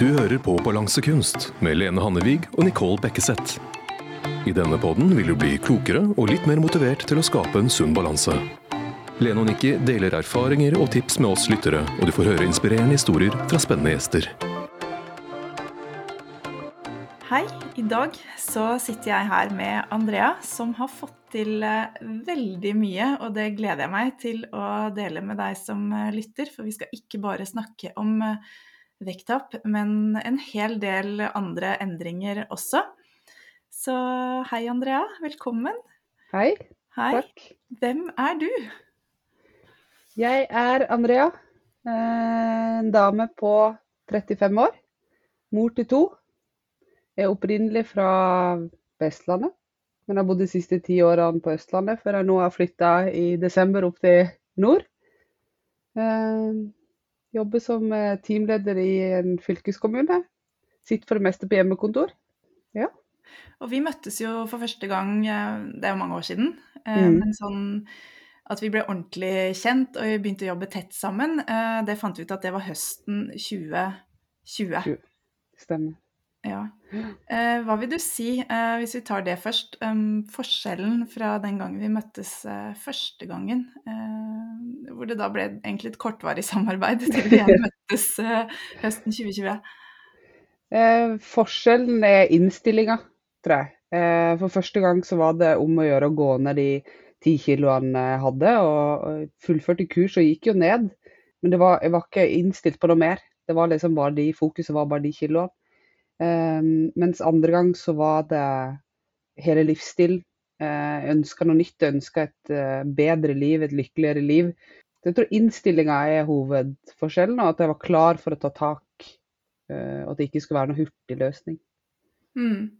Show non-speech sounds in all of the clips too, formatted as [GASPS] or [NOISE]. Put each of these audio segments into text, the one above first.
Du hører på Balansekunst med Lene Hannevig og Nicole Bekkeseth. I denne podden vil du bli klokere og litt mer motivert til å skape en sunn balanse. Lene og Nikki deler erfaringer og tips med oss lyttere, og du får høre inspirerende historier fra spennende gjester. Hei, i dag så sitter jeg her med Andrea, som har fått til eh, veldig mye, og det gleder jeg meg til å dele med deg som eh, lytter, for vi skal ikke bare snakke om eh, vekttap, men en hel del andre endringer også. Så hei, Andrea. Velkommen. Hei. Hei. Takk. Hvem er du? Jeg er Andrea. eh, En dame på 35 år. Mor til to. Jeg er opprinnelig fra Vestlandet, men har bodd de siste ti årene på Østlandet, før jeg nå har flytta i desember opp til nord. Jobber som eh, teamleder i en fylkeskommune. Sitter for det meste på hjemmekontor. Og vi møttes jo for første gang, eh, det er jo mange år siden, eh, Mm. men sånn at vi ble ordentlig kjent og vi begynte å jobbe tett sammen, det fant vi ut at det var høsten 2020. Stemmer. Ja. [GASPS] Eh, Hva vil du si, eh, hvis vi tar det først, um, forskjellen fra den gangen vi møttes eh, første gangen, eh, hvor det da ble egentlig et kortvarig [LAUGHS] samarbeid til vi igjen møttes eh, høsten 2020? Eh, forskjellen er innstillinga, tror jeg. For første gang så var det om å gjøre å gå ned de ti kiloene jeg hadde, og, fullførte kurs og gikk jo ned. Men det var, jeg var ikke innstilt på noe mer. Det var liksom bare de, Fokuset var bare de kiloene. Eh, mens andre gang så var det hele livsstil. Eh, jeg ønska noe nytt, ønska et eh, bedre liv, et lykkeligere liv. Så jeg tror innstillinga er hovedforskjellen, og at jeg var klar for å ta tak. eh, og at det ikke skulle være noe hurtig løsning. Mm.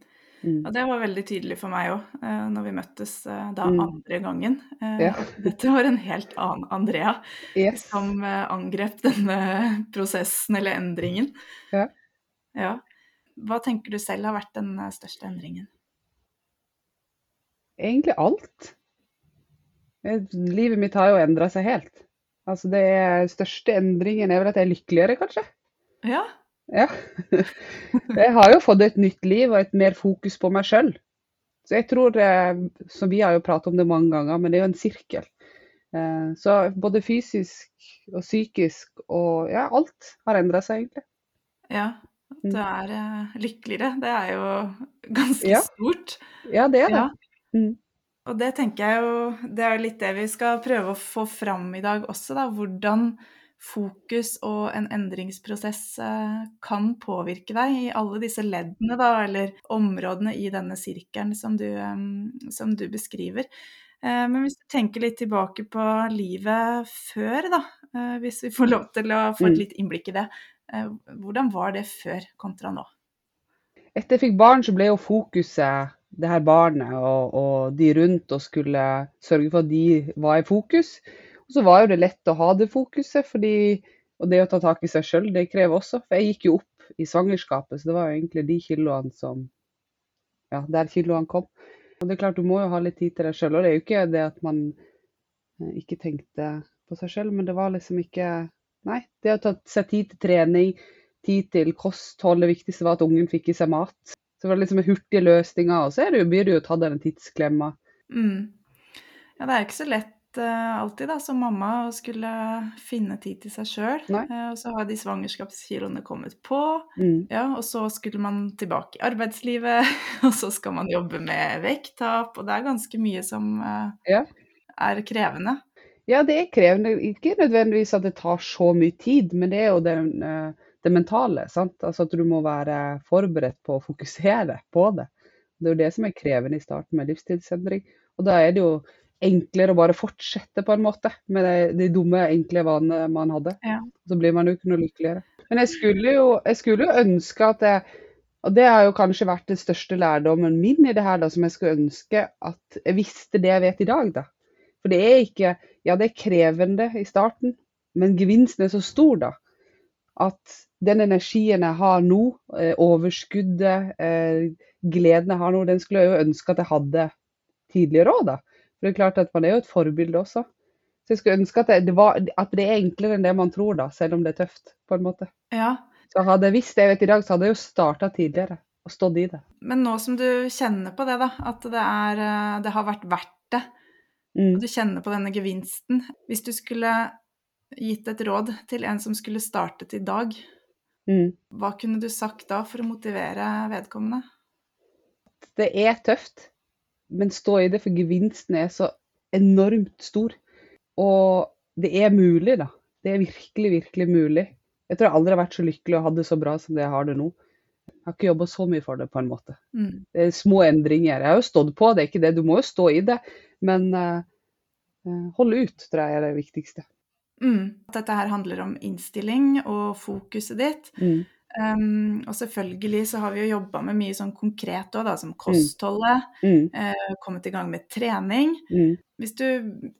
Mm. Og det var veldig tydelig for meg òg, eh, når vi møttes eh, da Mm. andre gangen. Eh, Ja. Dette var en helt annen Andrea Yes. som eh, angrep denne prosessen eller endringen. Ja. Ja. Hva tenker du selv har vært den eh, største endringen? Egentlig alt. Eh, Livet mitt har jo endra seg helt. Altså det største endringen er vel at jeg er lykkeligere, kanskje. Ja. Ja. [LAUGHS] Jeg har jo fått et nytt liv og et mer fokus på meg sjøl. Så jeg tror, som så vi har jo pratet om det mange ganger, men det er jo en sirkel. Eh, Så både fysisk og psykisk og ja, alt har endra seg egentlig. ja. At Mm. du er uh, lykkeligere. Det er jo [LAUGHS] ganske Ja. stort. Ja, det er det. Ja. Mm. Og det tenker jeg jo Det er jo litt det vi skal prøve å få fram i dag også, da. Hvordan fokus og en endringsprosess uh, kan påvirke deg i alle disse leddene, da, eller områdene i denne sirkelen som du, um, som du beskriver. Men hvis du tenker litt tilbake på livet før, da, hvis vi får lov til å få et Mm. litt innblikk i det. Eh, Hvordan var det før kontra nå? Etter jeg fikk barn, så ble jo fokuset det her barnet og, og de rundt, og skulle sørge for at de var i fokus. Og så var jo det lett å ha det fokuset, fordi, og det å ta tak i seg sjøl, det krever også. For jeg gikk jo opp i svangerskapet, så det var jo egentlig de kiloene som Ja, der kiloene kom. Og det er klart, du må jo ha litt tid til deg sjøl. Og det er jo ikke det at man eh, ikke tenkte på seg sjøl, men det var liksom ikke Nei. Det å ta seg tid til trening, tid til kosthold. Det viktigste var at ungen fikk i seg mat. Så var det liksom hurtige løsninger, og så er det jo, blir det jo tatt av en tidsklemma. Mm. Ja, det er jo ikke så lett uh, alltid da, som mamma å skulle finne tid til seg sjøl. Uh, og så har de svangerskapskiloene kommet på, Mm. ja, og så skulle man tilbake i arbeidslivet, [LAUGHS] og så skal man jobbe med vekttap, og det er ganske mye som uh, Ja. er krevende. Ja, det er krevende. Ikke nødvendigvis at det tar så mye tid, men det er jo det, eh, det mentale. sant? Altså At du må være forberedt på å fokusere på det. Det er jo det som er krevende i starten med livstidsendring. Og da er det jo enklere å bare fortsette på en måte med de, de dumme, enkle vanene man hadde. Ja. Så blir man jo ikke noe lykkeligere. Men jeg skulle jo, jeg skulle jo ønske at jeg og det har jo kanskje vært den største lærdommen min i det her, da, som jeg skulle ønske at jeg visste det jeg vet i dag, da. For det er ikke Ja, det er krevende i starten, men gevinsten er så stor, da. At den energien jeg har nå, eh, overskuddet, eh, gleden jeg har nå, den skulle jeg jo ønske at jeg hadde tidligere òg, da. For det er klart at man er jo et forbilde også. Så jeg skulle ønske at det, var, at det er enklere enn det man tror, da, selv om det er tøft, på en måte. Ja, Så hadde jeg visst det jeg vet i dag, så hadde jeg jo starta tidligere og stått i det. Men nå som du kjenner på det, da, at det, er, eh, det har vært verdt det, Mm. og du kjenner på denne gevinsten Hvis du skulle gitt et råd til en som skulle startet i dag, Mm. hva kunne du sagt da for å motivere vedkommende? Det er tøft, men stå i det, for gevinsten er så enormt stor. Og det er mulig, da. Det er virkelig, virkelig mulig. Jeg tror jeg aldri har vært så lykkelig og hatt det så bra som det jeg har det nå. Jeg har ikke jobba så mye for det, på en måte. Mm. Det er små endringer. Jeg har jo stått på, det er ikke det. Du må jo stå i det. Men uh, holde ut, tror jeg er det viktigste. Mm. Dette her handler om innstilling og fokuset ditt. Mm. Um, og selvfølgelig så har vi jo jobba med mye sånn konkret òg, som kostholdet. Mm. Uh, kommet i gang med trening. Mm. Hvis du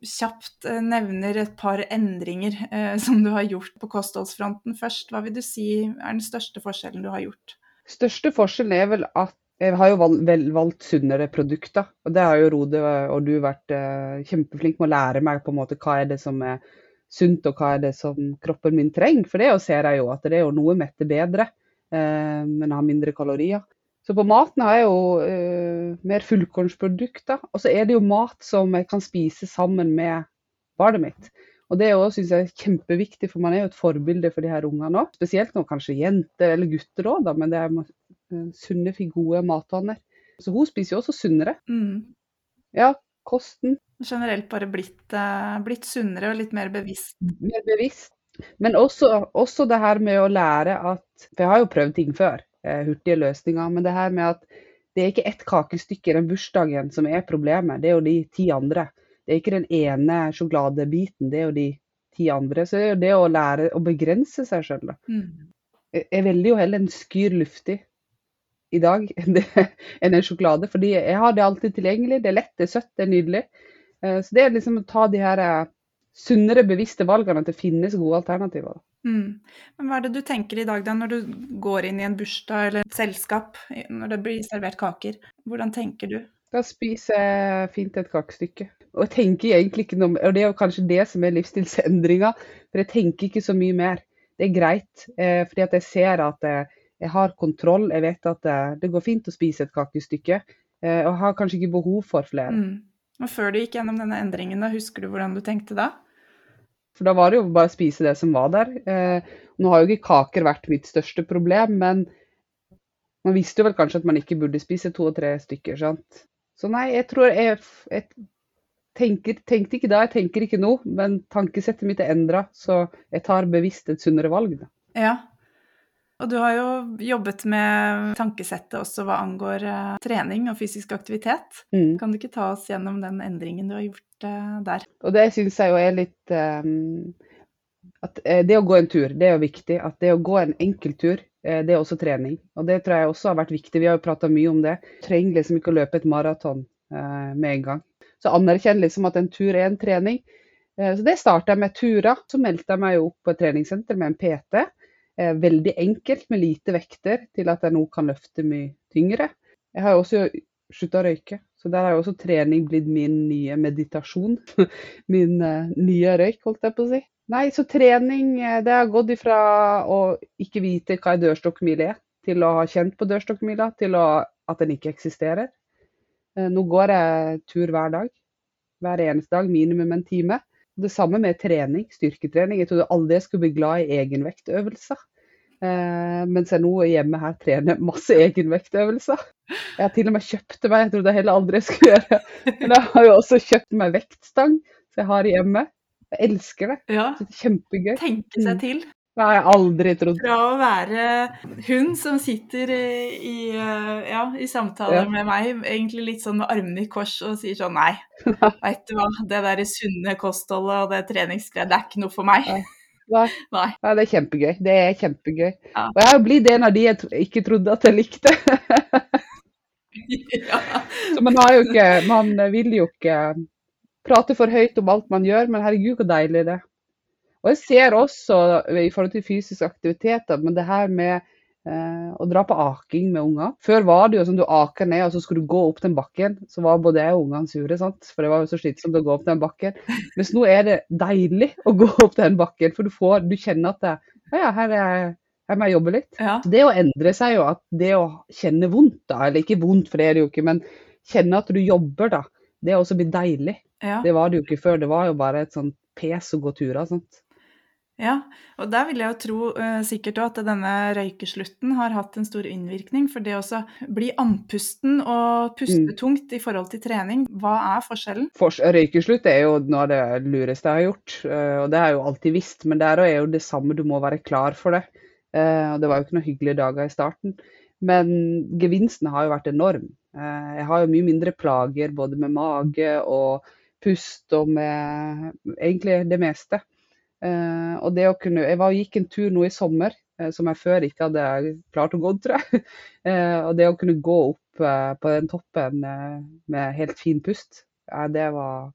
kjapt eh, nevner et par endringer uh, som du har gjort på kostholdsfronten først, hva vil du si er den største forskjellen du har gjort? Største forskjellen er vel at jeg har jo valgt, vel, valgt sunnere produkter. Og det har jo Rode og du vært eh, kjempeflink med å lære meg på en måte hva er det som er sunt, og hva er det som kroppen min trenger. For det ser jeg jo at det er jo noe metter bedre, eh, men har mindre kalorier. Så på maten har jeg jo eh, mer fullkornsprodukter. Og så er det jo mat som jeg kan spise sammen med barnet mitt. Og det òg syns jeg er kjempeviktig, for man er jo et forbilde for de her ungene òg. Spesielt nå kanskje jenter eller gutter òg, men det er sunne, gode matvaner. Så hun spiser jo også sunnere. Mm. Ja, kosten. Generelt bare blitt, uh, blitt, sunnere og litt mer bevisst. Mer bevisst. Men også, også, det her med å lære at For jeg har jo prøvd ting før, eh, hurtige løsninger. Men det her med at det er ikke ett kakestykke i den bursdagen som er problemet, det er jo de ti andre. Det er ikke den ene sjokoladebiten, det er jo de ti andre. Så det er jo det å lære å begrense seg sjøl. Mm. Jeg velger jo heller en skyr luftig i dag [LAUGHS] enn en sjokolade. Fordi jeg har det alltid tilgjengelig. Det er lett, det er søtt, det er nydelig. Så det er liksom å ta de her sunnere, bevisste valgene, at det finnes gode alternativer. Mm. Men hva er det du tenker i dag da, når du går inn i en bursdag eller et selskap, når det blir servert kaker? Hvordan tenker du? Da spiser jeg fint et kakestykke. Og jeg tenker egentlig ikke noe Og det er jo kanskje det som er livsstilsendringa, for jeg tenker ikke så mye mer. Det er greit, eh, fordi at jeg ser at jeg, jeg har kontroll. Jeg vet at det, det, går fint å spise et kakestykke, eh, og har kanskje ikke behov for flere. Mm. Og før du gikk gjennom denne endringen, da, husker du hvordan du tenkte da? For da var det jo bare å spise det som var der. Eh, nå har jo ikke kaker vært mitt største problem, men man visste jo vel kanskje at man ikke burde spise to og tre stykker. sant? Så nei, jeg tror jeg, jeg tenker, tenkte ikke da, jeg tenker ikke nå, men tankesettet mitt er endra, så jeg tar bevisst et sunnere valg. Da. Ja, og du har jo jobbet med tankesettet også hva angår uh, trening og fysisk aktivitet. Mm. Kan du ikke ta oss gjennom den endringen du har gjort uh, der? Og det syns jeg jo er litt um, At uh, det å gå en tur, det er jo viktig. At det å gå en enkel tur, det er også trening. Og det tror jeg også har vært viktig. Vi har jo prata mye om det. Du trenger liksom ikke å løpe et maraton med en gang. Så anerkjenn liksom at en tur er en trening. Så det starta jeg med turer. Så meldte jeg meg opp på et treningssenter med en PT. Veldig enkelt med lite vekter til at jeg nå kan løfte mye tyngre. Jeg har også slutta å røyke, så der har jo også trening blitt min nye meditasjon. [LAUGHS] Min nye røyk, holdt jeg på å si. Nei, så trening det har gått ifra å ikke vite hva en dørstokkmil er, til å ha kjent på dørstokkmila, til å, at den ikke eksisterer. Nå går jeg tur hver dag. Hver eneste dag, minimum en time. Det samme med trening, styrketrening. Jeg trodde aldri jeg skulle bli glad i egenvektøvelser. Eh, mens jeg nå hjemme her trener masse egenvektøvelser. Jeg har til og med kjøpt meg, jeg trodde jeg heller aldri jeg skulle gjøre Men jeg har jo også kjøpt meg vektstang, så jeg har hjemme. Jeg elsker det. Ja. Det er kjempegøy. Tenke seg til. Det har jeg aldri trodd. Fra å være hun som sitter i, ja, i samtaler Ja. med meg, egentlig litt sånn med armene i kors og sier sånn nei, [LAUGHS] veit du hva, det der sunne kostholdet og det treningsgreiet, det er ikke noe for meg. [LAUGHS] Nei. Nei. Nei. Ja, det er kjempegøy. Det er kjempegøy. Ja. Og jeg har blitt en av de jeg ikke trodde at jeg likte. [LAUGHS] ja. Så man har jo ikke Man vil jo ikke prate for høyt om alt man gjør, men herregud, hvor deilig det er. Og jeg ser også i forhold til fysisk aktivitet, men det her med eh, å dra på aking med unger. Før var det jo sånn du aker ned, og så skulle du gå opp den bakken. Så var både jeg og ungene sure, sant? for det var jo så slitsomt å gå opp den bakken. Mens nå er det deilig å gå opp den bakken, for du, får, du kjenner at det, «Å ja, her, er, jeg må jobbe litt. Ja. Det å endre seg jo, at det å kjenne vondt, da, eller ikke vondt, for det er det jo ikke, men kjenne at du jobber, da, det er også blitt deilig. ja. Det var det jo ikke før, det var jo bare et sånt pes å gå turer. sant? Ja, og der vil jeg jo tro eh, sikkert òg at denne røykeslutten har hatt en stor innvirkning. For det å bli andpusten og puste Mm. tungt i forhold til trening, hva er forskjellen? For, røykeslutt er jo noe av det lureste jeg har gjort, eh, og det har jeg jo alltid visst. Men der er jo det samme, du må være klar for det. Eh, Og det var jo ikke noen hyggelige dager i starten. Men gevinsten har jo vært enorm. Eh, Jeg har jo mye mindre plager både med mage og pust og med egentlig det meste. Eh, og det å kunne Jeg var, gikk en tur nå i sommer eh, som jeg før ikke hadde klart å gå, tror jeg. [LAUGHS] Eh, og det å kunne gå opp på den toppen med helt fin pust, det var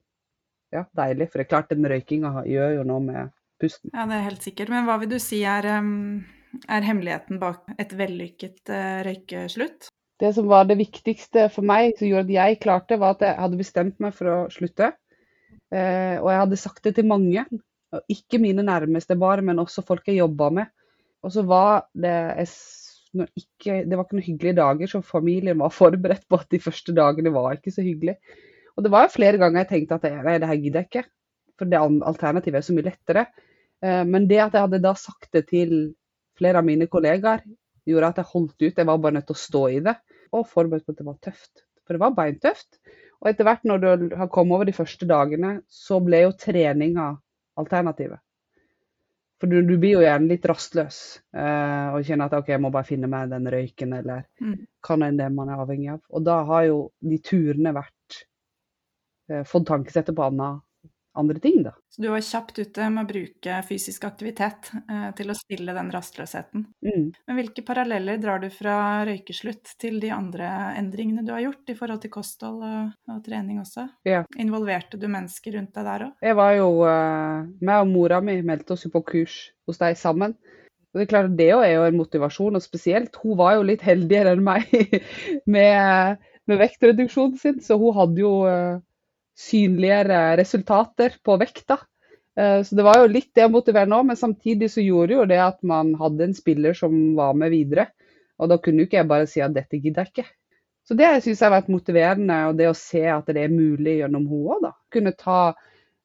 ja, deilig. For det er klart den røykinga gjør jo noe med pusten. Ja, det er helt sikkert. Men hva vil du si er, er hemmeligheten bak et vellykket røykeslutt? Det som var det viktigste for meg, som gjorde at jeg klarte, var at jeg hadde bestemt meg for å slutte. Og jeg hadde sagt det til mange. Og Ikke mine nærmeste bare, men også folk jeg jobba med. Og så var det jeg, ikke, Det var ikke noen hyggelige dager, så familien var [LAUGHS] forberedt på at de første dagene var ikke så hyggelige. Og det var jo flere ganger jeg tenkte at nei, det her gidder jeg ikke. For det alternativet er så mye lettere. Eh, men det at jeg hadde da sagt det til flere av mine kollegaer, gjorde at jeg holdt ut. Jeg var bare nødt til å stå i det. Og forberedt på at det var tøft. For det var beintøft. Og etter hvert når du har kommet over de første dagene, så ble jo treninga alternativet. For du, du blir jo gjerne litt rastløs eh, og kjenner at OK, jeg må bare finne meg den røyken, eller Mm. kan enn det man er avhengig av. Og da har jo de turene vært eh, fått tankesettet på andre, andre ting, da. Så du var kjapt ute med å bruke fysisk aktivitet eh, til å stille den rastløsheten. Mm. Men hvilke paralleller drar du fra røykeslutt til de andre endringene du har gjort i forhold til kosthold og, og trening også? Ja. Involverte du mennesker rundt deg der òg? Jeg var jo eh, meg og mora mi meldte oss jo på kurs hos deg sammen. Og det er klart det er jo en motivasjon, og spesielt hun var jo litt heldigere enn meg [LAUGHS] med, med vektreduksjonen sin, så hun hadde jo eh, synligere resultater på vekta. Eh, Så det var jo litt motivere nå, men samtidig så gjorde jo det at man hadde en spiller som var med videre. Og da kunne jo ikke jeg bare si at dette gidder jeg ikke. Så det syns jeg har vært motiverende, og det å se at det er mulig gjennom henne òg, da. Kunne ta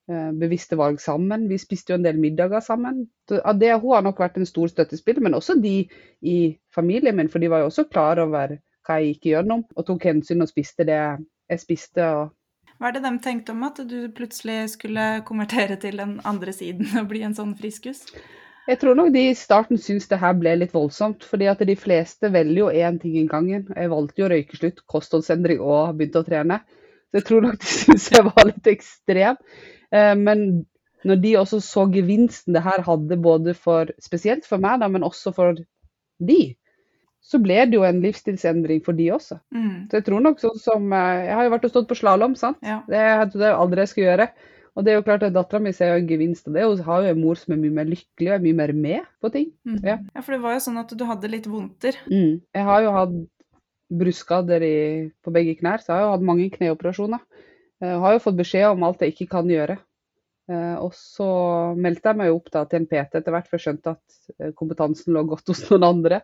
eh, bevisste valg sammen. Vi spiste jo en del middager sammen. Av det, hun har nok vært en stor støttespiller, men også de i familien min, for de var jo også klar over hva jeg gikk gjennom, og tok hensyn og spiste det jeg spiste. og Hva er det de tenkte om at du plutselig skulle konvertere til den andre siden og bli en sånn friskus? Jeg tror nok de i starten syntes det her ble litt voldsomt, fordi at de fleste velger jo én ting i gangen. Jeg valgte jo røykeslutt, kostholdsendring og begynte å trene. Så jeg tror nok de [LAUGHS] syntes jeg var litt ekstrem. Eh, Men når de også så gevinsten det her hadde, både for, spesielt for meg, men også for de, så ble det jo en livsstilsendring for de også. Mm. Så jeg tror nok sånn som eh, Jeg har jo vært og stått på slalåm, sant. Ja. Det hadde jeg aldri jeg skulle gjøre. Og det er jo klart at dattera mi ser jo en gevinst av det. Hun har jo en mor som er mye mer lykkelig og er mye mer med på ting. Mm. Ja. ja, for det var jo sånn at du hadde litt vondter. Mm. Jeg har jo hatt bruskader i, på begge knær, så jeg har jo hatt mange kneoperasjoner. Jeg har jo fått beskjed om alt jeg ikke kan gjøre. Eh, Og så meldte jeg meg jo opp da, til en PT etter hvert, for jeg skjønte at eh, kompetansen lå godt hos noen andre.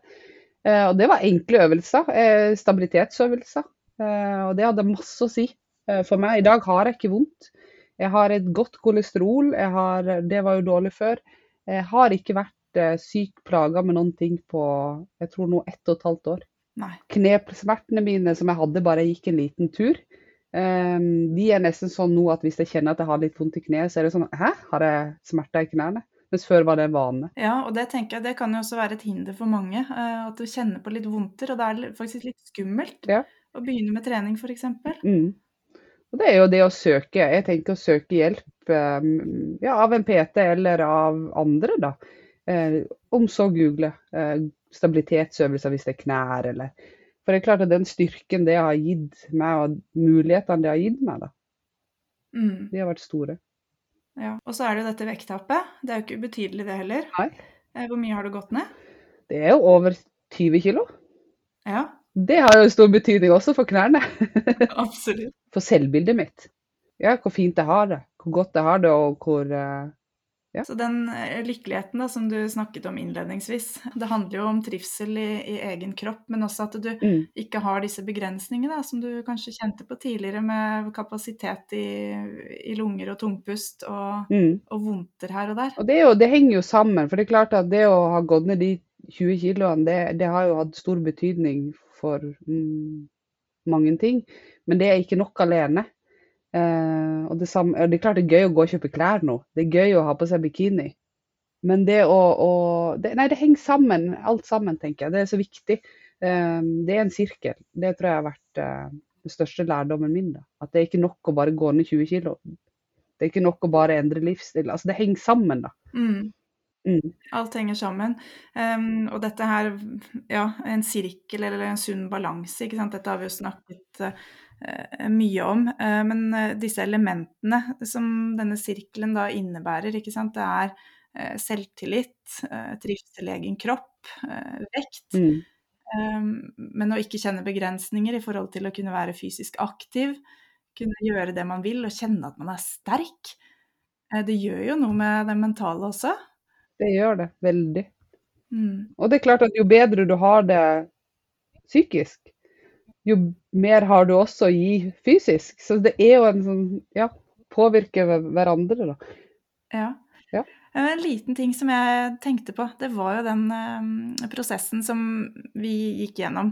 Eh, Og det var enkle øvelser, eh, stabilitetsøvelser. Eh, Og det hadde masse å si eh, for meg. I dag har jeg ikke vondt. Jeg har et godt kolesterol, jeg har, det var jo dårlig før. Jeg har ikke vært syk plaga med noen ting på jeg tror nå ett og et halvt år. Nei. Knesmertene mine som jeg hadde bare jeg gikk en liten tur, de er nesten sånn nå at hvis jeg kjenner at jeg har litt vondt i kneet, så er det sånn Hæ, har jeg smerter i knærne? Mens før var det vane. Ja, og det tenker jeg det kan jo også være et hinder for mange. eh, At du kjenner på litt vondter, og det er faktisk litt skummelt Ja. å begynne med trening, f.eks. Mm. Og det er jo det å søke. Jeg tenker å søke hjelp eh, ja, av en PT eller av andre, da. Eh, om så google eh, stabilitetsøvelser hvis det er knær eller For det er klart at den styrken det har gitt meg, og mulighetene det har gitt meg, da, Mm, de har vært store. Ja. Og så er det jo dette vekttapet. Det er jo ikke ubetydelig, det heller. Nei. Eh, Hvor mye har du gått ned? Det er jo over 20 kilo. Ja, Det har jo stor betydning også for knærne. [LAUGHS] absolutt. For selvbildet mitt. Ja, hvor fint jeg har det. Hvor godt jeg har det, og hvor eh, Ja. Så den eh, lykkeligheten da, som du snakket om innledningsvis, [LAUGHS] det handler jo om trivsel i, i egen kropp, men også at du Mm. ikke har disse begrensningene da, som du kanskje kjente på tidligere, med kapasitet i, i lunger og tungpust og, Mm. og vondter her og der. Og det, jo, det henger jo sammen. For det er klart at det å ha gått ned de 20 kiloene, det, det har jo hatt stor betydning for mm, mange ting. Men det er ikke nok alene. Eh, og det, samme, det er klart det er gøy å gå og kjøpe klær nå. Det er gøy å ha på seg bikini. Men det å, å det, Nei, det henger sammen. Alt sammen, tenker jeg. Det er så viktig. Eh, det er en sirkel. Det tror jeg har vært eh, den største lærdommen min. da. At det er ikke nok å bare gå ned 20 kilo. Det er ikke nok å bare endre livsstil. Altså, det henger sammen, da. Mm. Mm. Alt henger sammen. Um, og dette her, ja, en sirkel eller en sunn balanse, ikke sant. Dette har vi jo snakket eh, mye om. Eh, men eh, disse elementene som denne sirkelen da innebærer, ikke sant. Det er eh, selvtillit, eh, trivsel i egen kropp, eh, vekt. Mm. Um, men å ikke kjenne begrensninger i forhold til å kunne være fysisk aktiv, kunne gjøre det man vil og kjenne at man er sterk. Eh, Det gjør jo noe med det mentale også. Det gjør det veldig. Mm. Og det er klart at jo bedre du har det psykisk, jo mer har du også å gi fysisk. Så det er jo en sånn ja, påvirke hverandre, da. Ja. Ja. Eh, En liten ting som jeg tenkte på, det var jo den eh, prosessen som vi gikk gjennom.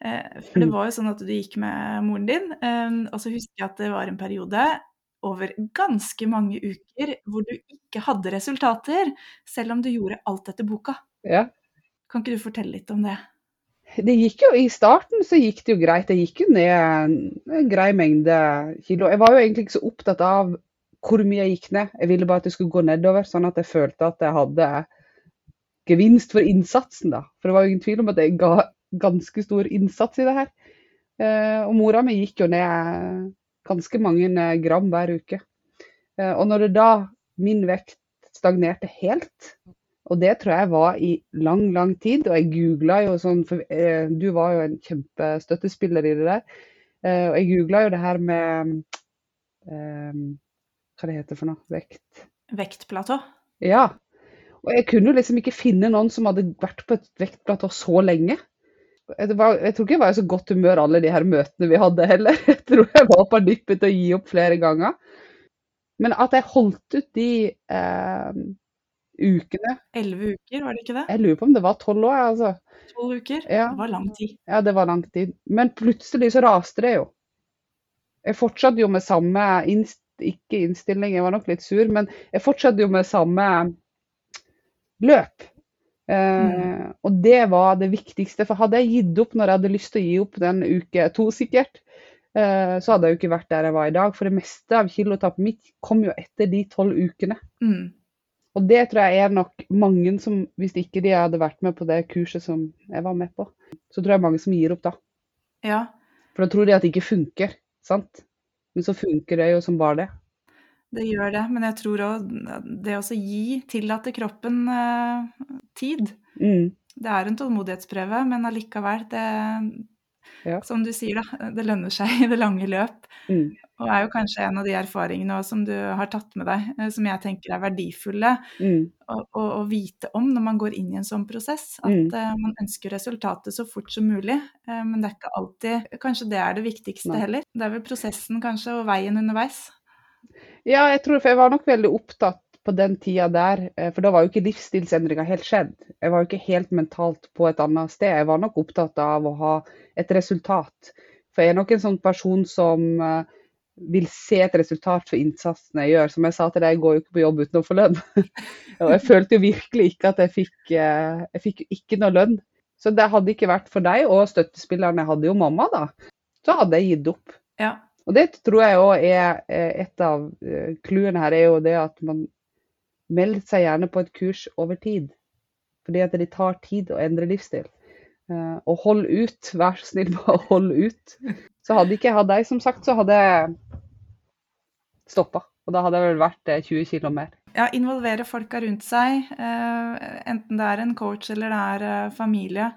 Eh, for det Mm. var jo sånn at du gikk med moren din, eh, og så husker jeg at det var en periode over ganske mange uker hvor du ikke hadde resultater, selv om du gjorde alt etter boka. Ja. Kan ikke du fortelle litt om det? Det gikk jo, I starten så gikk det jo greit. Jeg gikk jo ned en, grei mengde kilo. Jeg var jo egentlig ikke så opptatt av hvor mye jeg gikk ned. Jeg ville bare at det skulle gå nedover, sånn at jeg følte at jeg hadde gevinst for innsatsen. da. For det var jo ingen tvil om at jeg ga ganske stor innsats i det her. Eh, og mora mi gikk jo ned ganske mange gram hver uke. Eh, og når det da min vekt stagnerte helt, og det tror jeg var i lang, lang tid. Og jeg googla jo sånn, for eh, du var jo en kjempestøttespiller i det der. Eh, og jeg googla jo det her med eh, Hva det heter for noe? Vekt. Vektplatå? Ja. Og jeg kunne jo liksom ikke finne noen som hadde vært på et vektplatå så lenge. Var, jeg tror ikke jeg var i så godt humør alle de her møtene vi hadde heller. [LAUGHS] Jeg tror jeg var på nippet til å gi opp flere ganger. Men at jeg holdt ut de eh, ukene Elleve uker, var det ikke det? Jeg lurer på om det var tolv år, altså. Tolv uker? Ja. Det var lang tid. Ja, det var lang tid. Men plutselig så raste det jo. Jeg fortsatte jo med samme innst ikke innstilling, jeg var nok litt sur, men jeg fortsatte jo med samme løp. Eh, og det var det viktigste. For hadde jeg gitt opp når jeg hadde lyst til å gi opp den uke to, sikkert, eh, så hadde jeg jo ikke vært der jeg var i dag. For det meste av kilotapet mitt kom jo etter de tolv ukene. Mm. Og det tror jeg er nok mange som, hvis ikke de hadde vært med på det kurset som jeg var med på, så tror jeg mange som gir opp da. Ja. For da tror de at det ikke funker, sant? Men så funker det jo som bare det. Det gjør det, men jeg tror òg det å gi, tillate kroppen eh, tid. Mm. Det er en tålmodighetsprøve, men allikevel, det Ja. Som du sier, da, det lønner seg i det lange løp. Mm. Og er jo kanskje en av de erfaringene som du har tatt med deg, eh, som jeg tenker er verdifulle Mm. å, å, å vite om når man går inn i en sånn prosess. At Mm. uh, man ønsker resultatet så fort som mulig. uh, men det er ikke alltid Kanskje det er det viktigste Nei. heller. Det er vel prosessen kanskje, og veien underveis. Ja, jeg tror, for jeg var nok veldig opptatt på den tida der, eh, for da var jo ikke livsstilsendringa helt skjedd. Jeg var jo ikke helt mentalt på et annet sted. Jeg var nok opptatt av å ha et resultat. For jeg er nok en sånn person som eh, vil se et resultat for innsatsen jeg gjør. Som jeg sa til deg, jeg går jo ikke på jobb uten å få lønn. [LAUGHS] og jeg følte jo virkelig ikke at jeg fikk, eh, jeg fikk jo ikke noe lønn. Så det hadde ikke vært for deg og støttespillerne, hadde jo mamma da, så hadde jeg gitt opp. Ja. Og det tror jeg òg er et av clouene her, er jo det at man melder seg gjerne på et kurs over tid. Fordi at det tar tid å endre livsstil. Eh, Og hold ut, vær så snill bare [LAUGHS] å holde ut. Så hadde ikke jeg hatt deg, som sagt, så hadde jeg stoppa. Og da hadde jeg vel vært eh, 20 kg mer. ja, involvere folka rundt seg, eh, enten det er en coach eller det er eh, familie,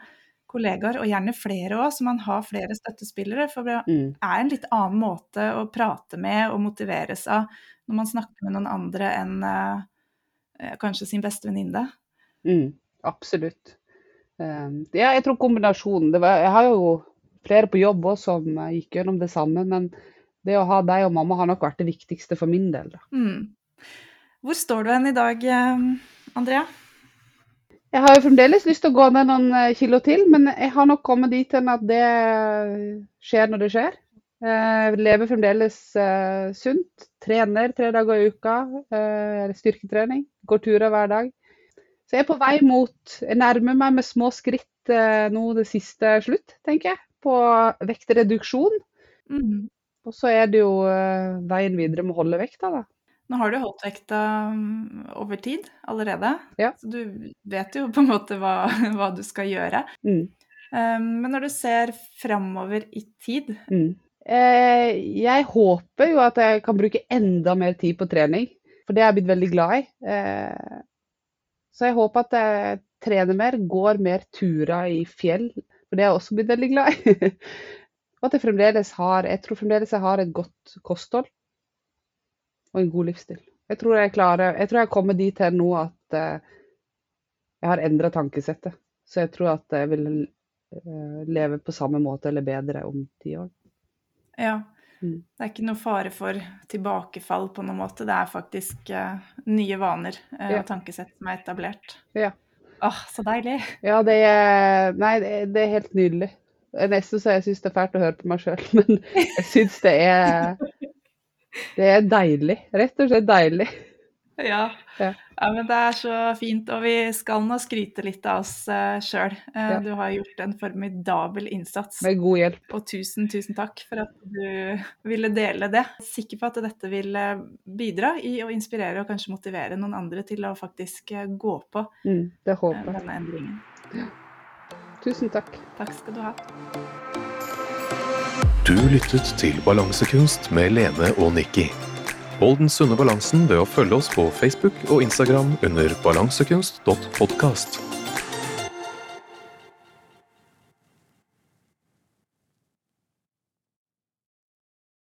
kollegaer, og gjerne flere òg, så man har flere støttespillere. For det Mm. er en litt annen måte å prate med og motiveres av når man snakker med noen andre enn eh, eh, kanskje sin beste venninne. Mm, absolutt. Um, ja, jeg tror kombinasjonen det var, Jeg har jo flere på jobb også som eh, gikk gjennom det samme, men det å ha deg og mamma har nok vært det viktigste for min del. Mm. Hvor står du hen i dag, eh, Andrea? Jeg har jo fremdeles lyst til å gå ned noen eh, kilo til, men jeg har nok kommet dit hen at det skjer når det skjer. Jeg lever fremdeles uh, sunt. Trener tre dager i uka. Uh, styrketrening. Går turer hver dag. Så jeg er på vei mot Jeg nærmer meg med små skritt nå det siste slutt, tenker jeg. På vektreduksjon. Mm. Og så er det jo veien videre med å holde vekta, da. Nå har du holdt vekta mm, over tid allerede, ja. så du vet jo på en måte hva, [LAUGHS] hva du skal gjøre. Mm. Men når du ser framover i tid mm. Eh, Jeg håper jo at jeg kan bruke enda mer tid på trening, for det er jeg blitt veldig glad i. Eh, så jeg håper at jeg trener mer, går mer turer i fjell, for det er jeg også blitt veldig glad i. [LAUGHS] Og at jeg fremdeles har Jeg tror fremdeles jeg har et godt kosthold og en god livsstil. Jeg tror jeg klarer Jeg tror jeg kommer dit her nå at uh, jeg har endra tankesettet. Så jeg tror at jeg vil leve på samme måte eller bedre om ti år. Ja. Mm. Det er ikke noe fare for tilbakefall på noen måte. Det er faktisk uh, nye vaner uh, ja. tankesett som er etablert. Ja. Åh, så deilig. Ja, det er Nei, det, det er helt nydelig. Nesten så jeg syns det er fælt å høre på meg sjøl, [LAUGHS] men jeg syns det er det er deilig. Rett og slett deilig. Ja. ja. men det er så fint. Og vi skal nå skryte litt av oss uh, sjøl. Uh. Du har gjort en formidabel innsats. Med god hjelp. Og tusen, tusen takk for at du ville dele det. Jeg er sikker på at dette vil eh, bidra i å inspirere og kanskje motivere noen andre til å faktisk gå på mm, det håper. Uh, denne endringen. Ja. Tusen takk. Takk skal du ha. Du lyttet til Balansekunst med Lene og Nikki. Hold den sunne balansen ved å følge oss på Facebook og Instagram under balansekunst.podkast.